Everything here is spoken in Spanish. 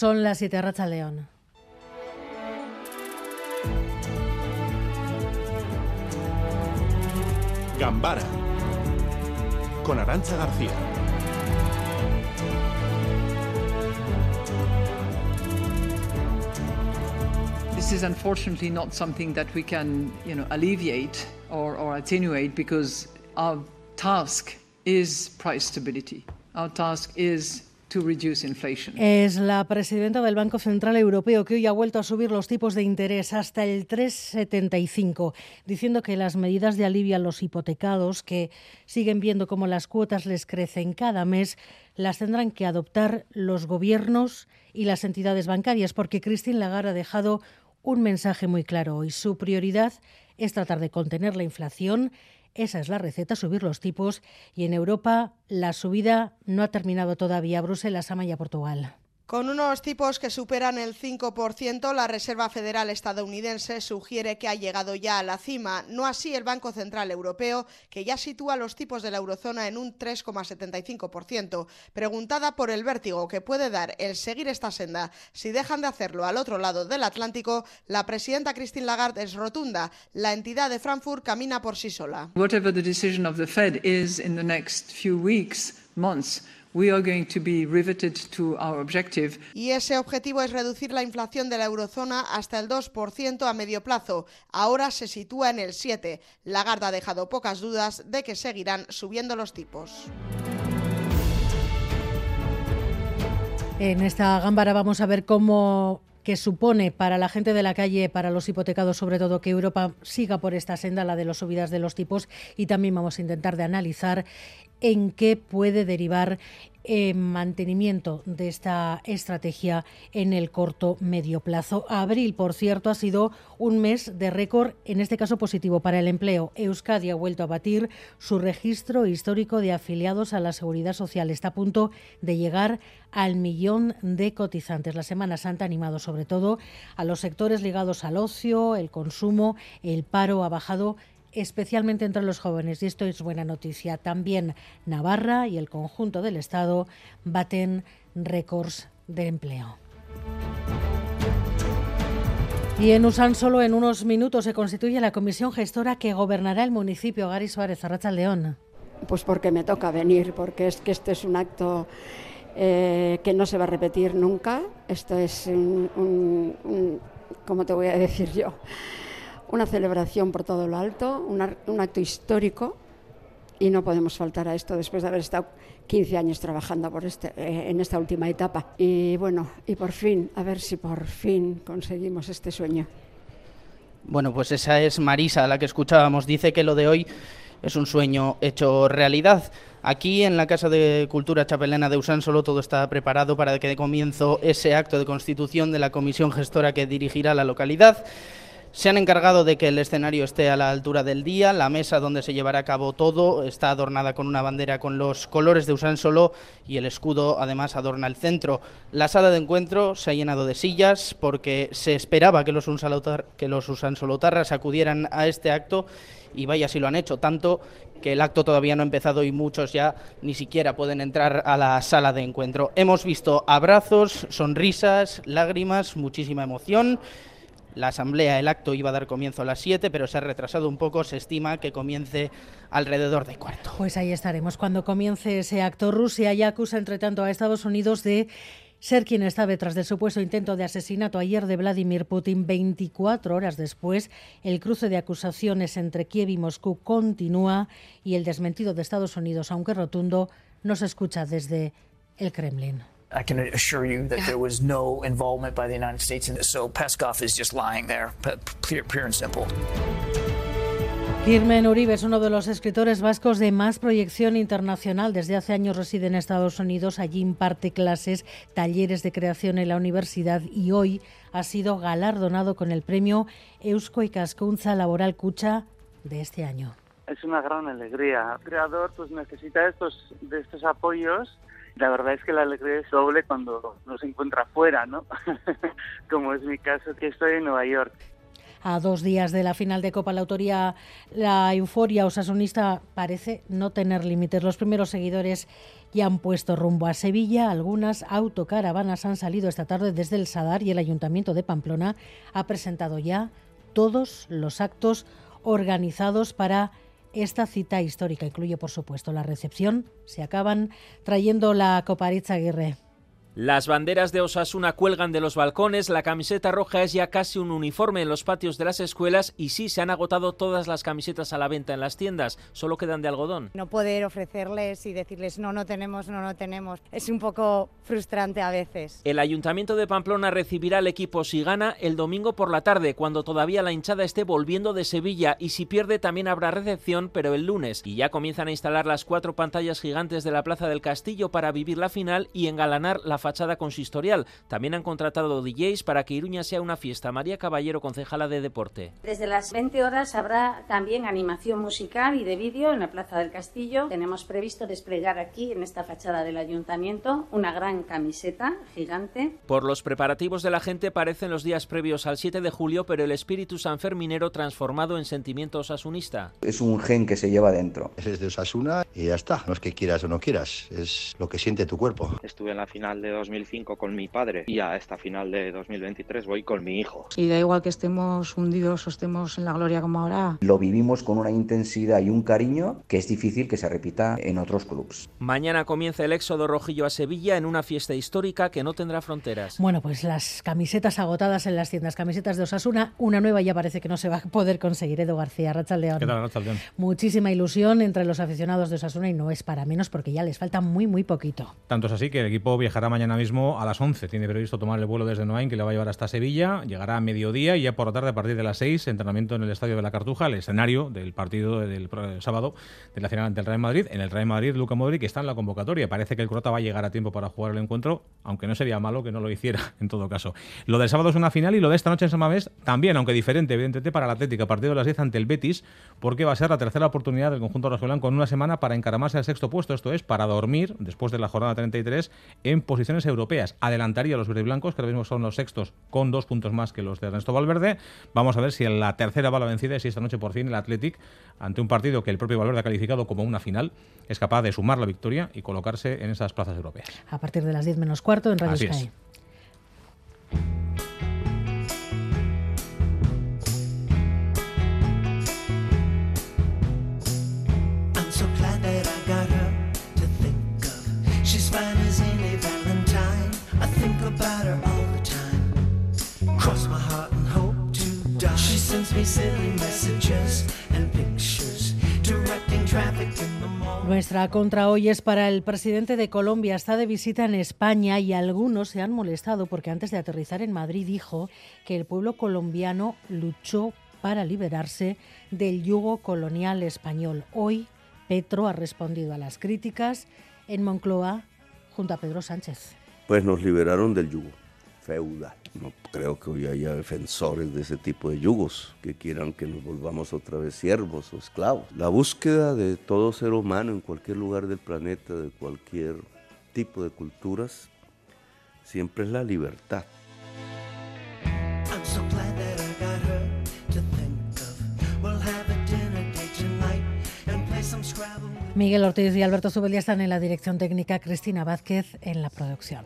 Son las siete Racha León. Gambara con Arancha García. This is unfortunately not something that we can, you know, alleviate or, or attenuate because our task is price stability. Our task is Es la presidenta del Banco Central Europeo que hoy ha vuelto a subir los tipos de interés hasta el 3,75, diciendo que las medidas de alivio a los hipotecados, que siguen viendo cómo las cuotas les crecen cada mes, las tendrán que adoptar los gobiernos y las entidades bancarias, porque Christine Lagarde ha dejado un mensaje muy claro hoy. Su prioridad es tratar de contener la inflación esa es la receta, subir los tipos. Y en Europa la subida no ha terminado todavía. Bruselas, Amaya, Portugal. Con unos tipos que superan el 5%, la Reserva Federal estadounidense sugiere que ha llegado ya a la cima, no así el Banco Central Europeo, que ya sitúa los tipos de la eurozona en un 3,75%. Preguntada por el vértigo que puede dar el seguir esta senda si dejan de hacerlo al otro lado del Atlántico, la presidenta Christine Lagarde es rotunda. La entidad de Frankfurt camina por sí sola. Whatever the decision of the Fed is in the next few weeks, months, y ese objetivo es reducir la inflación de la eurozona hasta el 2% a medio plazo. Ahora se sitúa en el 7. Lagarde ha dejado pocas dudas de que seguirán subiendo los tipos. En esta gámbara vamos a ver cómo que supone para la gente de la calle, para los hipotecados sobre todo, que Europa siga por esta senda, la de las subidas de los tipos, y también vamos a intentar de analizar en qué puede derivar el mantenimiento de esta estrategia en el corto medio plazo. Abril, por cierto, ha sido un mes de récord, en este caso positivo para el empleo. Euskadi ha vuelto a batir su registro histórico de afiliados a la Seguridad Social. Está a punto de llegar al millón de cotizantes. La Semana Santa ha animado sobre todo a los sectores ligados al ocio, el consumo, el paro ha bajado especialmente entre los jóvenes, y esto es buena noticia. También Navarra y el conjunto del Estado baten récords de empleo. Y en Usán solo en unos minutos se constituye la comisión gestora que gobernará el municipio. Gary Suárez, Arracha León. Pues porque me toca venir, porque es que este es un acto eh, que no se va a repetir nunca. Esto es un, un ¿cómo te voy a decir yo? Una celebración por todo lo alto, un acto histórico y no podemos faltar a esto después de haber estado 15 años trabajando por este, eh, en esta última etapa. Y bueno, y por fin, a ver si por fin conseguimos este sueño. Bueno, pues esa es Marisa, la que escuchábamos. Dice que lo de hoy es un sueño hecho realidad. Aquí en la Casa de Cultura Chapelena de Usán solo todo está preparado para que de comienzo ese acto de constitución de la comisión gestora que dirigirá la localidad. Se han encargado de que el escenario esté a la altura del día, la mesa donde se llevará a cabo todo está adornada con una bandera con los colores de Solo y el escudo además adorna el centro. La sala de encuentro se ha llenado de sillas porque se esperaba que los, que los Usansolotarras acudieran a este acto y vaya si lo han hecho, tanto que el acto todavía no ha empezado y muchos ya ni siquiera pueden entrar a la sala de encuentro. Hemos visto abrazos, sonrisas, lágrimas, muchísima emoción. La asamblea, el acto iba a dar comienzo a las 7, pero se ha retrasado un poco. Se estima que comience alrededor de cuarto. Pues ahí estaremos cuando comience ese acto. Rusia ya acusa, entre tanto, a Estados Unidos de ser quien está detrás del supuesto intento de asesinato ayer de Vladimir Putin. 24 horas después, el cruce de acusaciones entre Kiev y Moscú continúa y el desmentido de Estados Unidos, aunque rotundo, no se escucha desde el Kremlin. I can assure you that there was no involvement by the United States in this. So Peskov is just lying there, pure, pure and simple. Kirmen Uribe es uno de los escritores vascos de más proyección internacional. Desde hace años reside en Estados Unidos. Allí imparte clases, talleres de creación en la universidad y hoy ha sido galardonado con el premio Eusko Ikaskuntza Laboral Cucha de este año. Es una gran alegría. El creador pues necesita estos, de estos apoyos la verdad es que la alegría es doble cuando no se encuentra fuera, ¿no? Como es mi caso, que estoy en Nueva York. A dos días de la final de Copa, la autoría, la euforia osasunista parece no tener límites. Los primeros seguidores ya han puesto rumbo a Sevilla. Algunas autocaravanas han salido esta tarde desde el Sadar y el Ayuntamiento de Pamplona ha presentado ya todos los actos organizados para esta cita histórica. Incluye, por supuesto, la recepción. Se acaban trayendo la Coparitza Aguirre. Las banderas de Osasuna cuelgan de los balcones, la camiseta roja es ya casi un uniforme en los patios de las escuelas y sí, se han agotado todas las camisetas a la venta en las tiendas, solo quedan de algodón. No poder ofrecerles y decirles no, no tenemos, no, no tenemos, es un poco frustrante a veces. El Ayuntamiento de Pamplona recibirá al equipo si gana el domingo por la tarde, cuando todavía la hinchada esté volviendo de Sevilla y si pierde también habrá recepción, pero el lunes. Y ya comienzan a instalar las cuatro pantallas gigantes de la Plaza del Castillo para vivir la final y engalanar la fachada consistorial. También han contratado DJs para que Iruña sea una fiesta. María Caballero, concejala de deporte. Desde las 20 horas habrá también animación musical y de vídeo en la Plaza del Castillo. Tenemos previsto desplegar aquí, en esta fachada del ayuntamiento, una gran camiseta gigante. Por los preparativos de la gente parecen los días previos al 7 de julio, pero el espíritu sanferminero transformado en sentimiento osasunista. Es un gen que se lleva dentro. Es de Osasuna y ya está. No es que quieras o no quieras, es lo que siente tu cuerpo. Estuve en la final de 2005 con mi padre y a esta final de 2023 voy con mi hijo. Y da igual que estemos hundidos o estemos en la gloria como ahora. Lo vivimos con una intensidad y un cariño que es difícil que se repita en otros clubes. Mañana comienza el éxodo rojillo a Sevilla en una fiesta histórica que no tendrá fronteras. Bueno, pues las camisetas agotadas en las tiendas, camisetas de Osasuna, una nueva ya parece que no se va a poder conseguir. Edu García, Rachaldeón. ¿Qué tal, Rachaldeón? Muchísima ilusión entre los aficionados de Osasuna y no es para menos porque ya les falta muy, muy poquito. Tanto es así que el equipo viajará mañana mismo a las 11. Tiene previsto tomar el vuelo desde Noain, que le va a llevar hasta Sevilla. Llegará a mediodía y ya por la tarde, a partir de las 6, entrenamiento en el Estadio de la Cartuja, el escenario del partido del, sábado de la final ante el Real Madrid. En el Real Madrid, Luca Modric está en la convocatoria. Parece que el croata va a llegar a tiempo para jugar el encuentro, aunque no sería malo que no lo hiciera en todo caso. Lo del sábado es una final y lo de esta noche en San Mamés también, aunque diferente, evidentemente, para la Atlética. Partido de las 10 ante el Betis, porque va a ser la tercera oportunidad del conjunto rojiblanco en una semana para encaramarse al sexto puesto. Esto es, para dormir, después de la jornada 33, en europeas. Adelantaría a los blancos, que ahora mismo son los sextos, con dos puntos más que los de Ernesto Valverde. Vamos a ver si en la tercera va la vencida y si esta noche por fin el Athletic, ante un partido que el propio Valverde ha calificado como una final, es capaz de sumar la victoria y colocarse en esas plazas europeas. A partir de las 10 menos cuarto en Radio Sky. Nuestra contra hoy es para el presidente de Colombia. Está de visita en España y algunos se han molestado porque antes de aterrizar en Madrid dijo que el pueblo colombiano luchó para liberarse del yugo colonial español. Hoy Petro ha respondido a las críticas en Moncloa junto a Pedro Sánchez. Pues nos liberaron del yugo feudal. No creo que hoy haya defensores de ese tipo de yugos que quieran que nos volvamos otra vez siervos o esclavos. La búsqueda de todo ser humano en cualquier lugar del planeta, de cualquier tipo de culturas, siempre es la libertad. Miguel Ortiz y Alberto Zubeldía están en la dirección técnica, Cristina Vázquez en la producción.